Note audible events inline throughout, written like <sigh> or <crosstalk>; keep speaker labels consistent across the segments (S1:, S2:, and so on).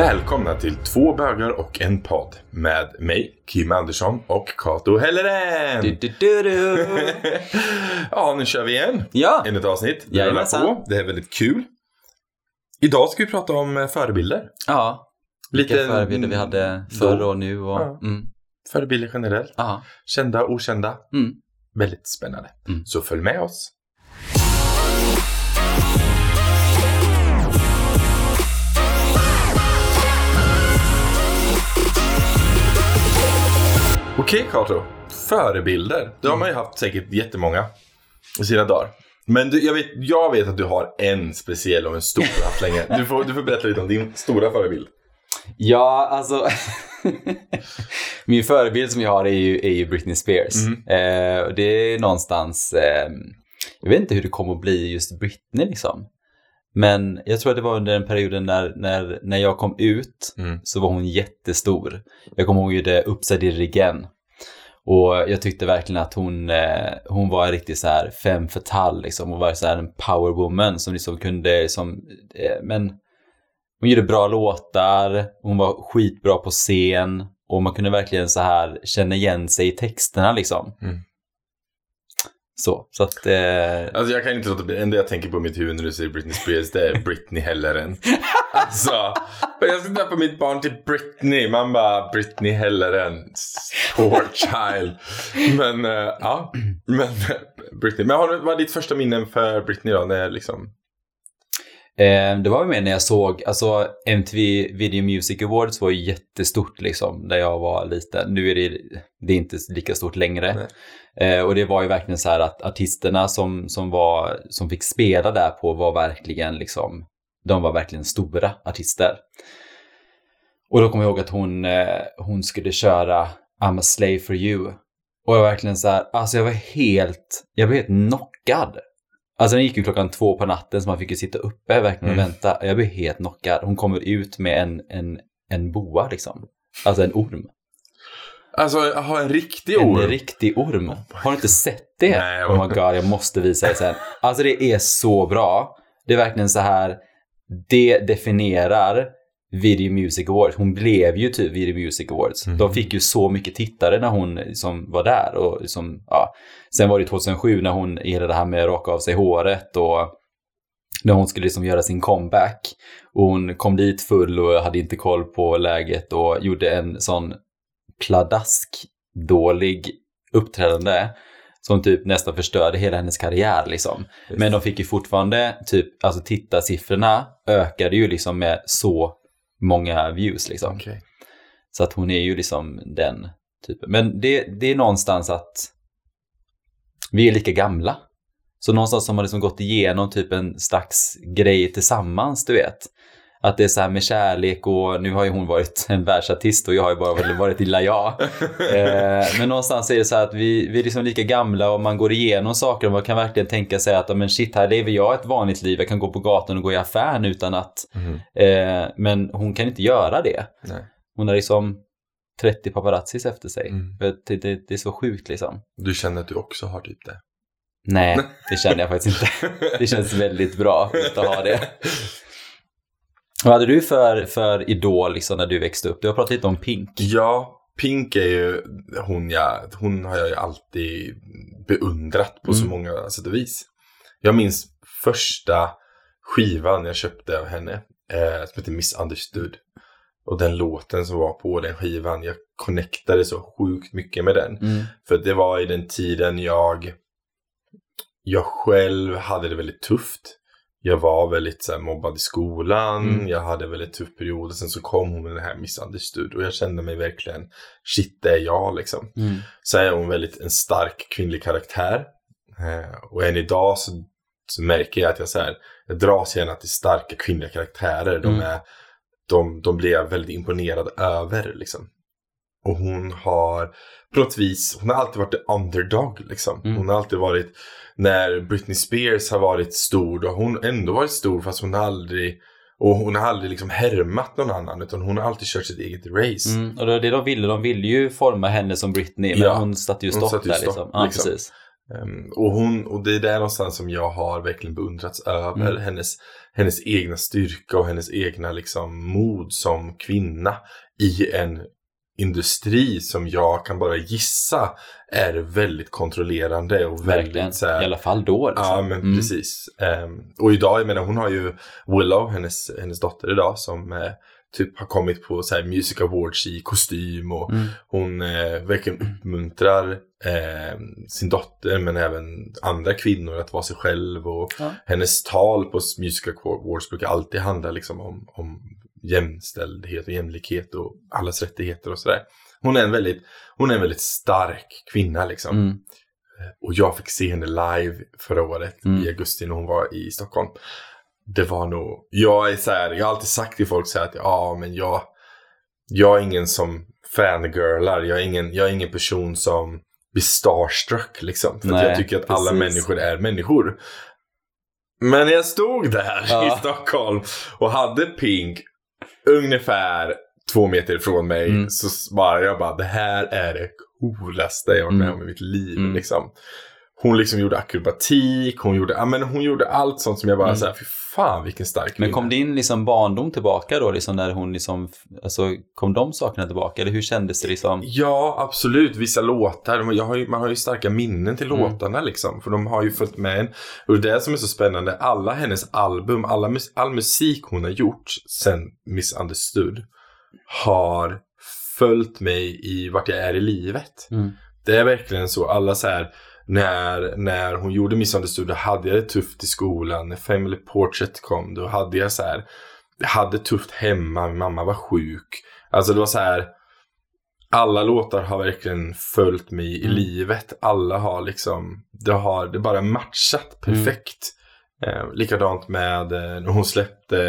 S1: Välkomna till Två bögar och en podd med mig, Kim Andersson och Kato Helleren.
S2: Du, du, du, <laughs>
S1: ja, nu kör vi igen.
S2: Ja,
S1: Ännu ett avsnitt. Det rullar på. Det är väldigt kul. Idag ska vi prata om eh, förebilder.
S2: ja. Vilka
S1: Lite-
S2: förebilder vi hade förr och nu och...
S1: Ja.
S2: Mm.
S1: Förebilder generellt.
S2: Ja.
S1: Kända, okända.
S2: Mm.
S1: Väldigt spännande.
S2: Mm.
S1: Så följ med oss. Okej Kato, förebilder. Det har man ju haft säkert jättemånga i sina dagar. Men du, jag, vet, jag vet att du har en speciell och en stor haft länge. Du får, du får berätta lite om din stora förebild.
S2: Ja, alltså. <laughs> Min förebild som jag har är ju, är ju Britney Spears.
S1: Mhm.
S2: Eh, det är någonstans... Eh, jag vet inte hur det kommer att bli just Britney liksom. Men jag tror att det var under den perioden när, när, när jag kom ut
S1: Mm.
S2: så var hon jättestor. Jag kommer ihåg ju det Upside It Again. Och jag tyckte verkligen att hon, eh, hon var en riktig så här femme fatale liksom. Hon var så här en powerwoman som liksom kunde som, eh, men hon gjorde bra låtar, hon var skitbra på scen och man kunde verkligen så här känna igen sig i texterna liksom.
S1: Mm.
S2: Så, så att... Eh,
S1: Alltså jag kan inte låta bli, det enda jag tänker på i mitt huvud när du säger Britney Spears det är Britney Helleren. <laughs> Alltså, jag ska döpa mitt barn till Britney, man bara Britney Helleren. Poor child. Men eh, ja, men Britney. Men har du, vad är ditt första minnen för Britney då? När liksom,
S2: Eh, det var med när jag såg, alltså MTV Video Music Awards var ju jättestort liksom när jag var liten. Nu är det, det är inte lika stort längre. Eh, och det var ju verkligen så här att artisterna som, som, var, som fick spela där på var verkligen liksom, de var verkligen stora artister. Och då kommer jag ihåg att hon, eh, hon skulle köra I'm a slave for you. Och jag var verkligen så här, alltså jag var helt, jag blev helt knockad. Alltså den gick ju klockan två på natten så man fick ju sitta uppe verkligen och
S1: Mm.
S2: vänta. Jag blev helt knockad. Hon kommer ut med en, en, en boa liksom. Alltså en orm.
S1: alltså ha en riktig
S2: En
S1: orm.
S2: riktig orm. Har du inte sett det?
S1: Nej,
S2: oh my god, jag måste visa det sen. Alltså det är så bra. Det är verkligen så här, det definierar Video Music Awards. Hon blev ju typ Video Music Awards.
S1: Mhm.
S2: De fick ju så mycket tittare när hon som var där. Och liksom, ja. Sen var det 2007 när hon gillade det här med att raka av sig håret och när hon skulle liksom göra sin comeback. Och hon kom dit full och hade inte koll på läget och gjorde en sån pladask dålig uppträdande som typ nästan förstörde hela hennes karriär liksom. Men de fick ju fortfarande typ, alltså tittarsiffrorna ökade ju liksom med så många views liksom.
S1: Okej.
S2: Så att hon är ju liksom den typen. Men det, det är någonstans att vi är lika gamla. Så någonstans har man liksom gått igenom typ en slags grej tillsammans, du vet. Att det är så här med kärlek och nu har ju hon varit <laughs> en världsartist och jag har ju bara varit- lilla jag. <laughs> Eh, men någonstans är det så att vi, vi är liksom lika gamla och man går igenom saker och man kan verkligen tänka sig att "Ja, men shit, här lever jag ett vanligt liv. Jag kan gå på gatan och gå i affären utan att...
S1: Mhm.
S2: Eh, men hon kan inte göra det.
S1: Nej.
S2: Hon har liksom 30 paparazzis efter sig.
S1: Mm.
S2: Det, det, det är så sjukt liksom.
S1: Du känner att du också har typ det?
S2: Nej, <laughs> det känner jag faktiskt inte. Det känns väldigt bra att ha det. Vad hade du för, för idol liksom när du växte upp? Du har pratat lite om Pink.
S1: Ja, Pink är ju hon jag, hon har jag ju alltid beundrat på så
S2: Mm.
S1: många sätt och vis. Jag minns första skivan jag köpte av henne, eh, som heter Misunderstood. Och den låten som var på den skivan, jag connectade så sjukt mycket med den.
S2: Mm.
S1: För det var i den tiden jag, jag själv hade det väldigt tufft. Jag var väldigt så här, mobbad i skolan,
S2: Mm.
S1: jag hade väldigt tuff period. Och sen så kom hon med den här Misunderstood och jag kände mig verkligen, shit det är jag liksom.
S2: Mm.
S1: Så är hon väldigt en stark kvinnlig karaktär. Eh, och än idag så, så märker jag att jag, så här, jag dras gärna till starka kvinnliga karaktärer. De,
S2: Mm.
S1: är, de, de blir jag väldigt imponerad över. Liksom. Och hon har på något vis, hon har alltid varit the underdog. Liksom.
S2: Mm.
S1: Hon har alltid varit, när Britney Spears har varit stor, då har hon ändå varit stor fast hon har aldrig och hon har aldrig liksom härmat någon annan utan hon har alltid kört sitt eget race.
S2: Mm. Och det var det de ville. De ville ju forma henne som Britney. Men
S1: Ja,
S2: hon satte ju stopp
S1: satte ju
S2: där
S1: stopp,
S2: liksom. Ja,
S1: liksom.
S2: precis.
S1: Um, och, hon, och det är där någonstans som jag har verkligen beundrats över
S2: Mm.
S1: hennes, hennes egna styrka och hennes egna liksom, mod som kvinna i en industri som jag kan bara gissa är väldigt kontrollerande och
S2: Verkligen.
S1: väldigt så här,
S2: I alla fall då. Liksom.
S1: Ja, men
S2: Mm.
S1: precis. Ehm, och idag, jag menar, hon har ju Willow, hennes, hennes dotter idag, som eh, typ har kommit på så här Music Awards i kostym och
S2: Mm.
S1: hon eh, verkligen uppmuntrar eh, sin dotter men även andra kvinnor att vara sig själv och
S2: Ja.
S1: hennes tal på Music Awards brukar alltid handla liksom om, om jämställdhet och jämlikhet och allas rättigheter och sådär. Hon är en väldigt, hon är en väldigt stark kvinna liksom.
S2: Mm.
S1: Och jag fick se henne live förra året
S2: Mm.
S1: i augusti när hon var i Stockholm. Det var nog, jag är så här, jag har alltid sagt till folk så här att ja men jag, jag är ingen som fangirlar, jag är ingen, jag är ingen person som blir starstruck liksom. För
S2: Nej,
S1: jag tycker att alla
S2: precis.
S1: människor är människor. Men jag stod där
S2: Ja.
S1: i Stockholm och hade Pink ungefär två meter ifrån mig.
S2: Mm.
S1: Så s- bara, jag bara, det här är det coolaste jag varit med
S2: Mm.
S1: om i mitt liv.
S2: Mm.
S1: Liksom. Hon liksom gjorde akrobatik, hon gjorde, ja, men hon gjorde allt sånt som jag bara
S2: Mm.
S1: såhär, fy fan vilken stark
S2: Men kom din liksom barndom tillbaka då, liksom när hon liksom, alltså kom de sakerna tillbaka? Eller hur kändes det liksom?
S1: Ja, absolut. Vissa låtar. Jag har ju, man har ju starka minnen till
S2: Mm.
S1: låtarna liksom. För de har ju följt med en. Och det är det som är så spännande. Alla hennes album, alla, all musik hon har gjort sen Misunderstood har följt mig i vart jag är i livet.
S2: Mm.
S1: Det är verkligen så. Alla så här, när, när hon gjorde Misunderstood då hade jag det tufft i skolan. När Family Portrait kom då hade jag så här, jag hade tufft hemma, min mamma var sjuk. Alltså det var så här, alla låtar har verkligen följt mig i
S2: Mm.
S1: livet. Alla har liksom, det har det bara matchat perfekt. Eh, likadant med eh, när hon släppte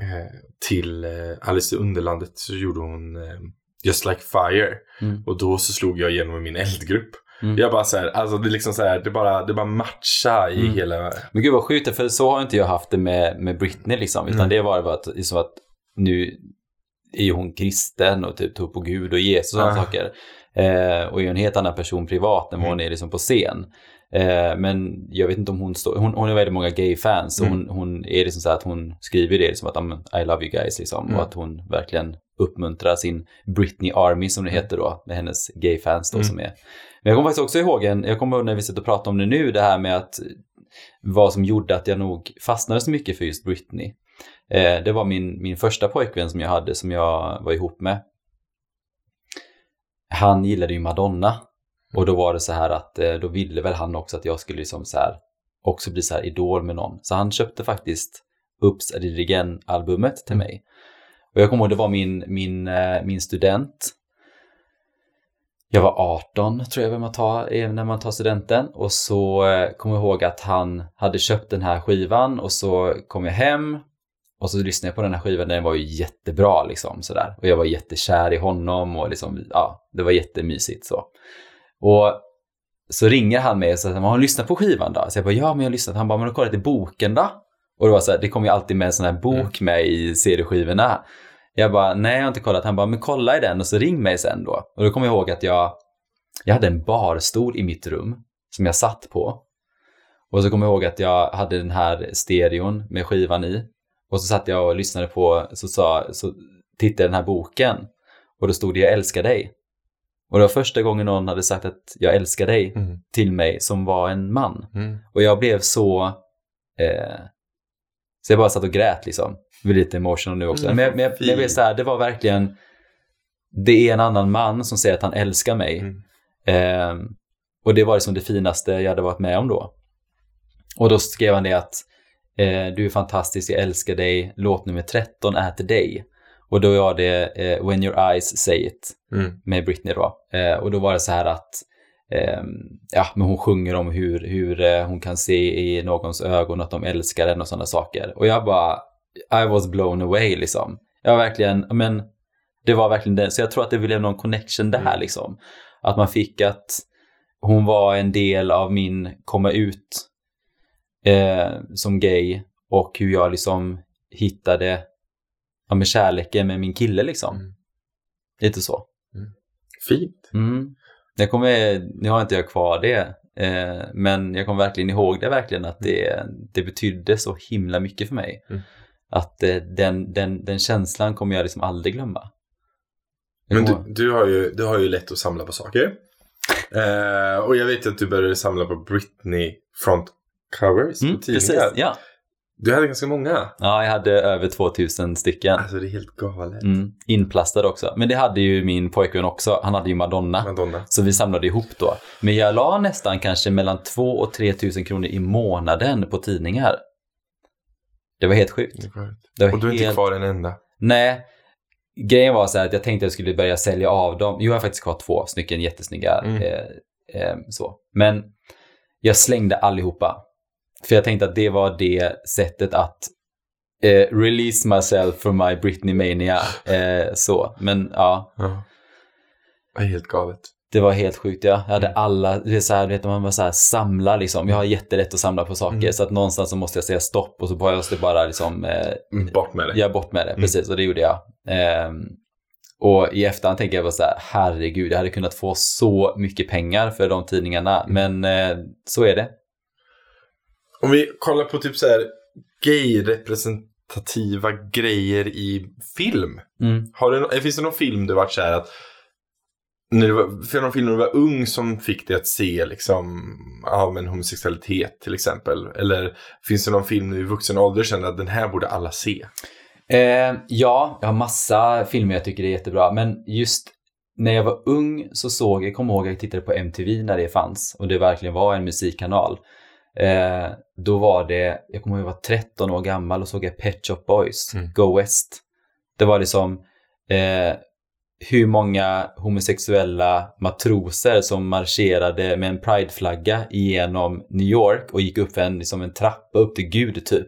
S1: eh, till eh, Alice i Underlandet så gjorde hon eh, Just Like Fire.
S2: Mm.
S1: Och då så slog jag igenom min eldgrupp.
S2: Mm.
S1: Jag bara så här, alltså det är liksom så här, det bara, det bara matcha i
S2: Mm.
S1: hela...
S2: Men gud vad sjukt, för så har inte jag haft det med, med Britney liksom. Utan
S1: Mm.
S2: det var bara att, liksom att nu är ju hon kristen och typ tror på Gud och Jesus och sådana
S1: Ah.
S2: saker. Eh, och är en helt annan person privat än vad hon
S1: Mm.
S2: är liksom på scen. Eh, men jag vet inte om hon står, hon, hon har väldigt många gay-fans och
S1: Mm.
S2: hon, hon är liksom så att hon skriver det liksom att "Ja, men, I love you guys liksom.
S1: Mm.
S2: Och att hon verkligen uppmuntrar sin Britney Army som det heter då, med hennes gay-fans då
S1: Mm.
S2: som är. Men jag kommer faktiskt också ihåg en, jag kommer ihåg när vi sitter och pratar om det nu, det här med att vad som gjorde att jag nog fastnade så mycket för just Britney. Eh, det var min, min första pojkvän som jag hade, som jag var ihop med. Han gillade ju Madonna. Och då var det så här att eh, då ville väl han också att jag skulle liksom så här, också bli så här idol med någon. Så han köpte faktiskt I did it again-albumet till mig. Och jag kommer ihåg, det var min, min, eh, min student. Jag var 18 tror jag när man tar, eh, när man tar studenten. Och så eh, kommer jag ihåg att han hade köpt den här skivan och så kom jag hem och så lyssnade jag på den här skivan, den var ju jättebra liksom sådär. Och jag var jättekär i honom och liksom, ja, det var jättemysigt så. Och så ringer han mig och säger, har du lyssnat på skivan då? Så jag bara, ja men jag har lyssnat. Han bara, men har du kollat i boken då? Och det var så här, det kommer ju alltid med en sån här bok med i CD-skivorna. Jag bara, nej jag har inte kollat. Han bara, men kolla i den och så ring mig sen då. Och då kommer jag ihåg att jag, jag hade en barstol i mitt rum som jag satt på. Och så kommer jag ihåg att jag hade den här stereon med skivan i. Och så satt jag och lyssnade på, så, sa, så tittade jag den här boken. Och då stod det, jag älskar dig. Och det var första gången någon hade sagt att jag älskar dig
S1: Mm.
S2: till mig som var en man.
S1: Mm.
S2: Och jag blev så... Eh, så jag bara satt och grät liksom. Jag blir lite emotional nu också.
S1: Mm,
S2: men, jag, men, jag, men så här, det var verkligen... Det är en annan man som säger att han älskar mig.
S1: Mm.
S2: Eh, och det var liksom det finaste jag hade varit med om då. Och då skrev han det att eh, du är fantastisk, jag älskar dig, låt nummer 13 är till dig. Och då var det eh, When your eyes say it
S1: Mm.
S2: med Britney då. Eh, och då var det så här att ja, men hon sjunger om hur, hur eh, hon kan se i någons ögon att de älskar henne och sådana saker. Och jag bara, I was blown away liksom. Jag var verkligen, men det var verkligen det. Så jag tror att det blev någon connection där
S1: Mm.
S2: liksom. Att man fick att hon var en del av min komma ut eh, som gay och hur jag liksom hittade ja, med kärleken med min kille liksom.
S1: Mm.
S2: Lite så.
S1: Fint.
S2: Mm. Jag kommer, nu har inte jag kvar det Eh, men jag kommer verkligen ihåg det verkligen att det, det betydde så himla mycket för mig.
S1: Mm.
S2: Att eh, den, den, den känslan kommer jag liksom aldrig glömma. Jag
S1: Men
S2: kommer-
S1: du, du, har ju, du har ju lätt att samla på saker. Eh, och jag vet att du började samla på Britney front covers
S2: Mm,
S1: på tidningar.
S2: precis, ja.
S1: Du hade ganska många.
S2: ja, jag hade över 2000 stycken.
S1: Alltså det är helt galet.
S2: Mm, inplastade också. Men det hade ju min pojkvän också. Han hade ju Madonna.
S1: Madonna.
S2: Så vi samlade ihop då. Men jag la nästan kanske mellan 2 och 3 tusen kronor i månaden på tidningar. Det var helt
S1: sjukt.
S2: Det var
S1: Och du är inte
S2: helt...
S1: kvar en enda.
S2: Nej. Grejen var så här att jag tänkte att jag skulle börja sälja av dem. Jo, jag har faktiskt kvar två stycken jättesnygga.
S1: Mm.
S2: Eh, eh, så. Men jag slängde allihopa. För jag tänkte att det var det sättet att eh, release myself from my Britney mania. Eh, så. Men ja,
S1: Ja. Det är helt galet.
S2: det var helt sjukt. Ja. Jag hade
S1: Mm.
S2: alla, det är så här, vet, man bara så här, samla liksom. Jag har jättelätt att samla på saker.
S1: Mm.
S2: Så att någonstans så måste jag säga stopp och så bara jag bara liksom eh,
S1: Mm, Bort med det.
S2: jag bort med det,
S1: Mm.
S2: precis, och det gjorde jag. Ehm, och i efterhand tänker jag bara så här, herregud, jag hade kunnat få så mycket pengar för de tidningarna,
S1: Mm.
S2: men eh, så är det.
S1: Om vi kollar på typ så här gay-representativa grejer i film.
S2: Mm.
S1: Har nå- finns det någon film du varit så här att när du var, för någon film när du var ung som fick dig att se liksom, ja men homosexualitet till exempel? Eller finns det någon film nu i vuxen ålder känner att den här borde alla se?
S2: Eh, ja, jag har massa filmer jag tycker är jättebra, men just när jag var ung så såg jag, kommer ihåg att jag tittade på MTV när det fanns och det verkligen var en musikkanal. Eh, då var det, jag kommer ihåg att jag var 13 år gammal och såg jag Pet Shop Boys,
S1: Mm.
S2: Go West. Det var liksom eh, hur många homosexuella matroser som marscherade med en prideflagga genom New York och gick upp en, liksom en trappa upp till Gud typ.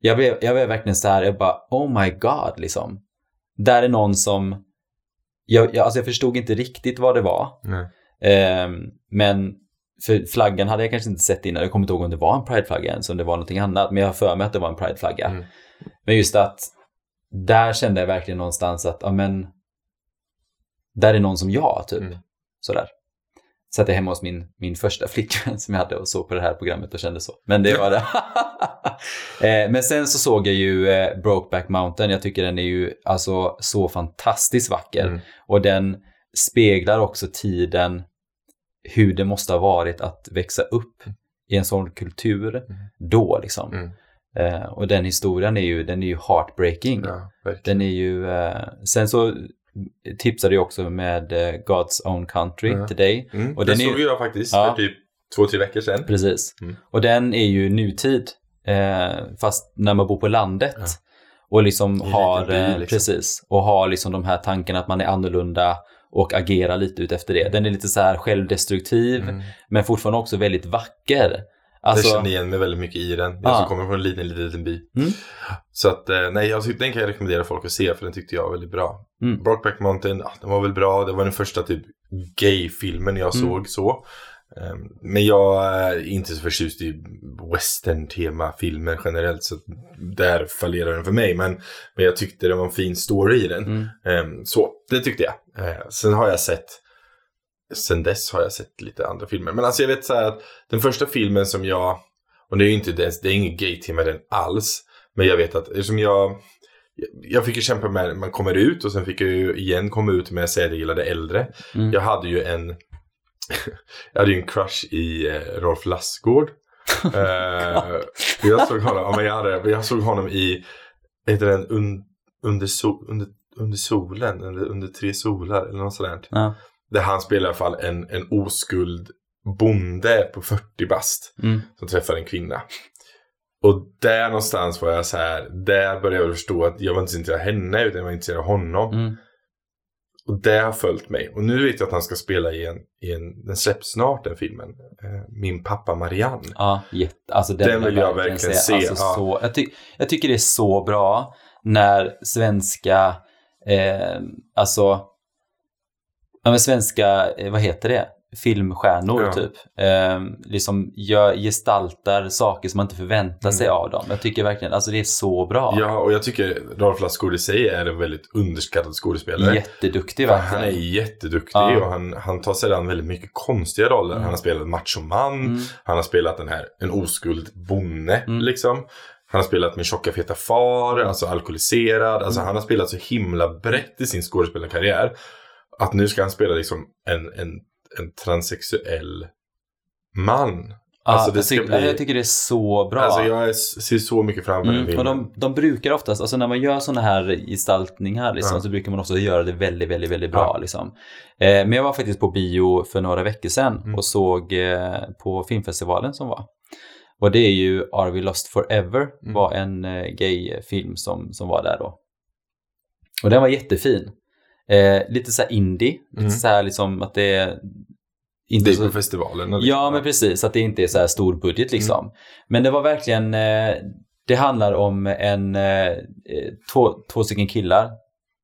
S2: Jag blev, jag blev verkligen så här, jag bara oh my god liksom. Där är någon som, jag, jag, alltså jag förstod inte riktigt vad det var.
S1: Nej.
S2: Ehm, men för flaggan hade jag kanske inte sett innan. Jag kommer inte ihåg om det var en prideflagga ens, om det var någonting annat. Men jag har för mig att det var en prideflagga.
S1: Mm.
S2: Men just att där kände jag verkligen någonstans att, ja men, där är någon som jag, typ.
S1: Mm.
S2: Sådär. Satt jag hemma hos min, min första flickvän som jag hade och såg på det här programmet och kände så. Men det var det. <laughs> eh, men sen så såg jag ju eh, Brokeback Mountain. Jag tycker den är ju alltså så fantastiskt vacker.
S1: Mm.
S2: Och den speglar också tiden hur det måste ha varit att växa upp i en sån kultur då liksom.
S1: Mm.
S2: Eh, och den historien är ju, den är ju heartbreaking.
S1: Ja.
S2: Den är ju, eh, sen så tipsade jag också med eh, God's Own Country
S1: Ja.
S2: till dig.
S1: Mm.
S2: Och
S1: den såg jag faktiskt
S2: Ja.
S1: för typ två, tre veckor sedan.
S2: Precis.
S1: Mm.
S2: Och den är ju nutid, eh, fast när man bor på landet. Och liksom har, eh,
S1: liksom.
S2: precis, och har liksom de här tankarna att man är annorlunda och agerar lite ut efter det. Den är lite så här självdestruktiv,
S1: Mm.
S2: men fortfarande också väldigt vacker. Alltså,
S1: jag känner igen mig väldigt mycket i den. Jag
S2: Ja.
S1: som kommer från en liten, liten, liten by.
S2: Mm.
S1: Så att, eh, nej, tyckte den kan jag rekommendera folk att se för den tyckte jag var väldigt bra.
S2: Mm.
S1: Brokeback Mountain, ja, den var väl bra. Det var den första typ gay-filmen jag
S2: Mm.
S1: såg så. Eh, Men jag är inte så förtjust i western-tema-filmer generellt. Så där fallerar den för mig. Men, men jag tyckte det var en fin story i den.
S2: mm,
S1: Ehm, Så, det tyckte jag. Eh, Sen har jag sett, sen dess har jag sett lite andra filmer. Men alltså jag vet så här att den första filmen som jag, och det är ju inte det, det är inget gay-tema den alls. Men jag vet att eftersom jag, jag fick ju kämpa med man kommer ut och sen fick jag ju igen komma ut med att säga att jag gillade äldre.
S2: mm.
S1: Jag hade ju en, jag hade ju en crush i eh, Rolf Lassgård. <laughs> Eh, jag såg honom, ja, men jag, hade, jag såg honom i, heter den, un, under, so, under, under solen, eller under tre solar eller något sådant.
S2: Ja.
S1: Där han spelar i alla fall en, en oskuld bonde på 40 bast
S2: Mm.
S1: som träffar en kvinna. Och där någonstans var jag så här, där började jag förstå att jag var inte intresserad av henne utan jag var intresserad av honom.
S2: Mm.
S1: Och det har följt mig. Och nu vet jag att han ska spela i en, i en den släpps snart den filmen. Eh, Min pappa Marianne.
S2: Ja, jätte, alltså den,
S1: Den vill jag verkligen se,
S2: Alltså,
S1: ja.
S2: så, jag, ty, jag tycker det är så bra när svenska, eh, alltså, ja men svenska, eh, vad heter det? Filmstjärnor
S1: Ja.
S2: typ. Eh, liksom gör, gestaltar saker som man inte förväntar sig
S1: Mm.
S2: av dem. Jag tycker verkligen, alltså det är så bra.
S1: Ja, och jag tycker Rolf Lassgård i sig är en väldigt underskattad skådespelare.
S2: Jätteduktig
S1: För han är
S2: verkligen.
S1: jätteduktig
S2: Ja.
S1: och han, han tar sig an väldigt mycket konstiga roller.
S2: Mm.
S1: Han har spelat machoman,
S2: Mm.
S1: han har spelat den här, en oskuld bonde
S2: Mm.
S1: liksom. Han har spelat min tjocka feta far, alltså alkoholiserad. Alltså
S2: Mm.
S1: han har spelat så himla brett i sin skådespelarkarriär. Att nu ska han spela liksom en, en, en transsexuell man.
S2: Ja,
S1: alltså, det
S2: jag,
S1: ska
S2: tycker,
S1: bli-
S2: jag tycker det är så bra.
S1: Alltså jag ser så mycket fram emot
S2: Mm, och de, de brukar oftast, alltså när man gör sådana här gestaltningar liksom,
S1: Ja.
S2: så brukar man också göra det väldigt, väldigt, väldigt bra.
S1: Ja.
S2: Liksom. Eh, men jag var faktiskt på bio för några veckor sedan
S1: Mm.
S2: och såg eh, på filmfestivalen som var. Och det är ju Are We Lost Forever
S1: Mm.
S2: var en eh, gayfilm som, som var där då. Och den var jättefin. Eh, lite så här indie,
S1: Mm.
S2: lite så här liksom att det är inte
S1: det är
S2: så...
S1: på festivalen. liksom.
S2: Ja, men precis. Att det inte är så här stor budget liksom. Men det var verkligen, eh, det handlar om en, eh, två, två stycken killar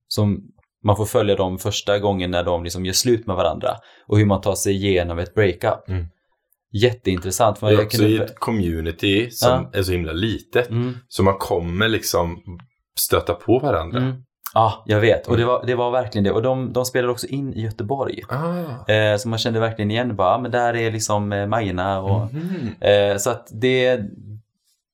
S2: som man får följa dem första gången när de liksom gör slut med varandra och hur man tar sig igenom ett breakup.
S1: Mm.
S2: Jätteintressant. För
S1: Det är också
S2: kunde-
S1: i ett community som
S2: Ja.
S1: är så himla litet.
S2: Mm,
S1: Så man kommer liksom stöta på varandra.
S2: mm. Ja, jag vet. Och det var, det var verkligen det. Och de, de spelade också in i Göteborg.
S1: Ah.
S2: Eh, så man kände verkligen igen bara, ah, men där är liksom eh, Majorna och
S1: Mhm.
S2: Eh, så att det,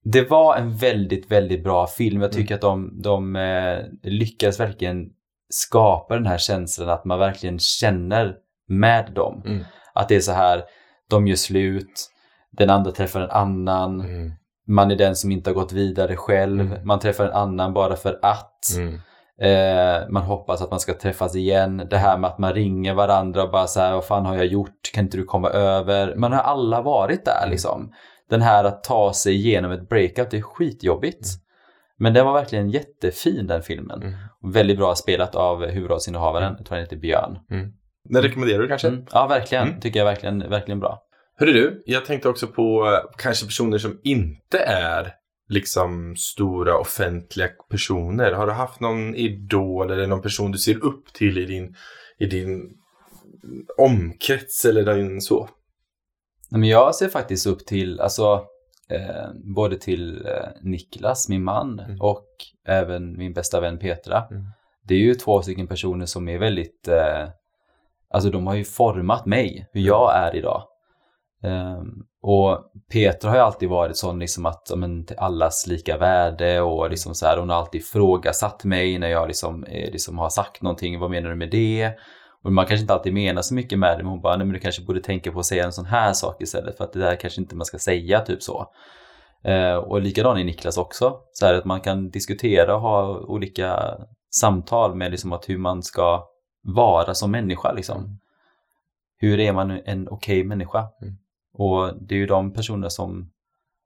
S2: det var en väldigt, väldigt bra film. Jag
S1: Mm.
S2: tycker att de, de eh, lyckades verkligen skapa den här känslan att man verkligen känner med dem.
S1: Mm.
S2: Att det är så här, de gör slut, den andra träffar en annan,
S1: Mm.
S2: man är den som inte har gått vidare själv,
S1: Mm.
S2: man träffar en annan bara för att.
S1: Mm.
S2: Eh, man hoppas att man ska träffas igen. Det här med att man ringer varandra och bara så här, vad fan har jag gjort? Kan inte du komma över? Man har alla varit där
S1: Mm.
S2: liksom. Den här att ta sig igenom ett breakup, det är skitjobbigt. Men den var verkligen jättefin den filmen.
S1: Mm.
S2: Väldigt bra spelat av huvudrollsinnehavaren, jag tror han heter Björn.
S1: Den rekommenderar du kanske?
S2: Mm. Ja, verkligen.
S1: Mm.
S2: Tycker jag verkligen, verkligen bra.
S1: Hörru du, jag tänkte också på eh, kanske personer som inte är liksom stora offentliga personer. Har du haft någon idol eller någon person du ser upp till i din, i din omkrets eller din så?
S2: Nej, Men jag ser faktiskt upp till, alltså, eh, både till eh, Niklas, min man,
S1: Mm.
S2: och även min bästa vän Petra.
S1: Mm.
S2: Det är ju två stycken personer som är väldigt, eh, alltså de har ju format mig, hur jag är idag. Ehm, och Petra har ju alltid varit sån liksom att, men, till allas lika värde och liksom så här, hon har alltid ifrågasatt mig när jag liksom, eh, liksom har sagt någonting, vad menar du med det? Och man kanske inte alltid menar så mycket med det, men hon bara, nej men du kanske borde tänka på att säga en sån här sak istället för att det där kanske inte man ska säga, typ så. Eh, och likadant är Niklas också, så här att man kan diskutera och ha olika samtal med liksom att hur man ska vara som människa liksom. Hur är man en okej människa?
S1: Mm.
S2: Och det är ju de personer som,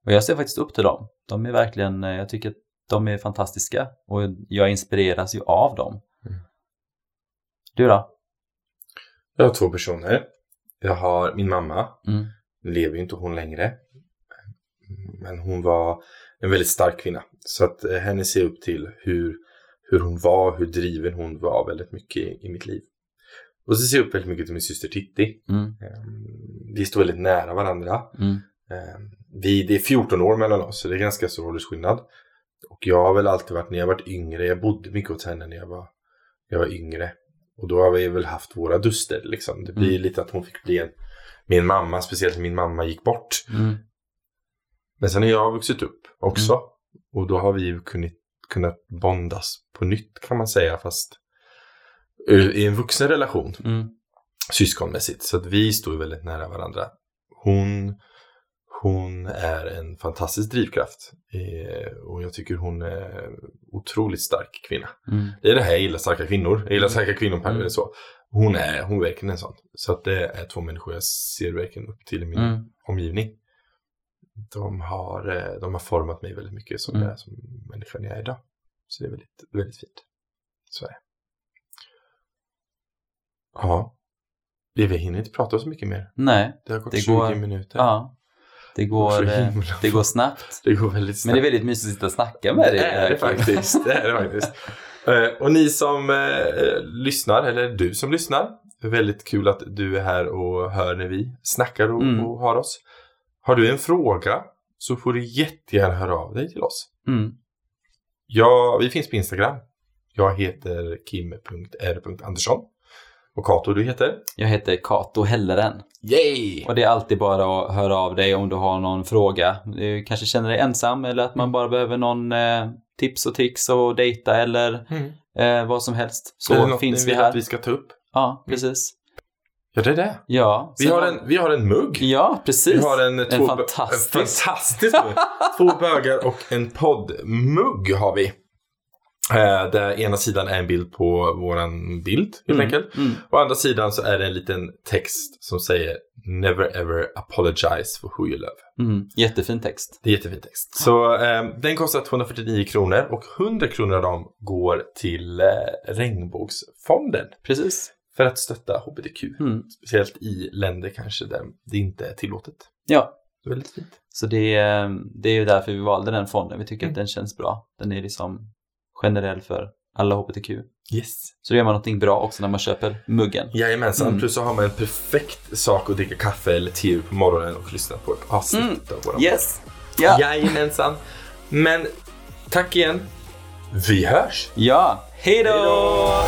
S2: och jag ser faktiskt upp till dem. De är verkligen, eh, jag tycker att de är fantastiska och jag inspireras ju av dem.
S1: Mm.
S2: Du då?
S1: Jag har två personer. Jag har min mamma.
S2: Mm.
S1: Lever ju inte hon längre. Men hon var en väldigt stark kvinna. Så att eh, henne ser jag upp till hur, hur hon var, hur driven hon var väldigt mycket i, i mitt liv. Och så ser jag upp väldigt mycket till min syster Titti.
S2: Mm.
S1: Eh, Vi står väldigt nära varandra.
S2: Mm.
S1: Eh, Vi, det är 14 år mellan oss, så det är ganska stor åldersskillnad. Och jag har väl alltid varit, när jag varit yngre, jag bodde mycket hos henne när jag var, jag var yngre. Och då har vi väl haft våra duster liksom. Det blir
S2: Mm.
S1: lite att hon fick bli en, min mamma, speciellt när min mamma gick bort.
S2: Mm.
S1: Men sen har jag vuxit upp också.
S2: Mm.
S1: Och då har vi kunnat, kunnat bondas på nytt kan man säga. Fast i en vuxen relation,
S2: Mm.
S1: syskonmässigt. Så att vi står väldigt nära varandra. Hon, hon är en fantastisk drivkraft. Eh, och jag tycker hon är otroligt stark kvinna.
S2: Mm.
S1: Det är det här jag gillar starka kvinnor. Jag gillar starka kvinnor på
S2: Mm.
S1: så. Hon är, hon är verkligen en sån. Så att det är två människor jag ser verkligen upp till i min
S2: Mm.
S1: omgivning. De har, eh, de har format mig väldigt mycket som
S2: Mm.
S1: jag är som människan jag är idag. Så det är väldigt, väldigt fint. Så är det. Ja. Vi hinner inte prata så mycket mer.
S2: Nej,
S1: Det har gått
S2: Det
S1: 20
S2: går-
S1: minuter.
S2: ja. Det går, eh, det går <laughs> snabbt.
S1: Det går väldigt
S2: Men
S1: snabbt.
S2: det är väldigt mysigt att sitta och snacka med dig.
S1: Det är det faktiskt. Det är det faktiskt. <laughs> Eh, och ni som eh, lyssnar, eller du som lyssnar, Väldigt kul att du är här och hör när vi snackar och,
S2: Mm.
S1: och har oss. Har du en fråga så får du jättegärna höra av dig till oss.
S2: Mm.
S1: Ja, vi finns på Instagram. Jag heter kim.r.andersson. Och Kato, du heter?
S2: Jag heter Kato Helleren.
S1: Yay!
S2: Och det är alltid bara att höra av dig om du har någon fråga. Du kanske känner dig ensam eller att man bara behöver någon eh, tips och tricks och dejta eller
S1: Mm.
S2: eh, vad som helst. Så
S1: det något
S2: finns vi här.
S1: att vi ska ta upp?
S2: Ja, precis.
S1: Ja, det är det.
S2: Ja,
S1: Vi har en, vi har en mugg.
S2: Ja, precis.
S1: Vi har en, två,
S2: fantastisk.
S1: En fantastisk mugg. två bögar och en poddmugg har vi. Eh, där ena sidan är en bild på våran bild helt
S2: Mm,
S1: enkelt.
S2: mm.
S1: Å andra sidan så är det en liten text som säger Never ever apologize for who you love.
S2: Mm. Jättefin text.
S1: Det är jättefin text. Så eh, den kostar 249 kronor och 100 kronor av dem går till eh, Regnbågsfonden.
S2: Precis.
S1: För att stötta HBTQ.
S2: Mm.
S1: Speciellt i länder kanske där det inte är tillåtet.
S2: Ja,
S1: väldigt fint.
S2: så det, är- det är ju därför vi valde den fonden. Vi tycker
S1: Mm.
S2: att den känns bra. Den är liksom generell för alla HBTQ.
S1: Yes.
S2: Så då gör man någonting bra också när man köper muggen.
S1: Jajamensan,
S2: Mm.
S1: plus så har man en perfekt sak att dricka kaffe eller te på morgonen och lyssna på ett avsnitt
S2: Mm.
S1: av våran
S2: Yes! Ja!
S1: Jajamensan. Men tack igen. Vi hörs!
S2: Ja!
S1: Hej då!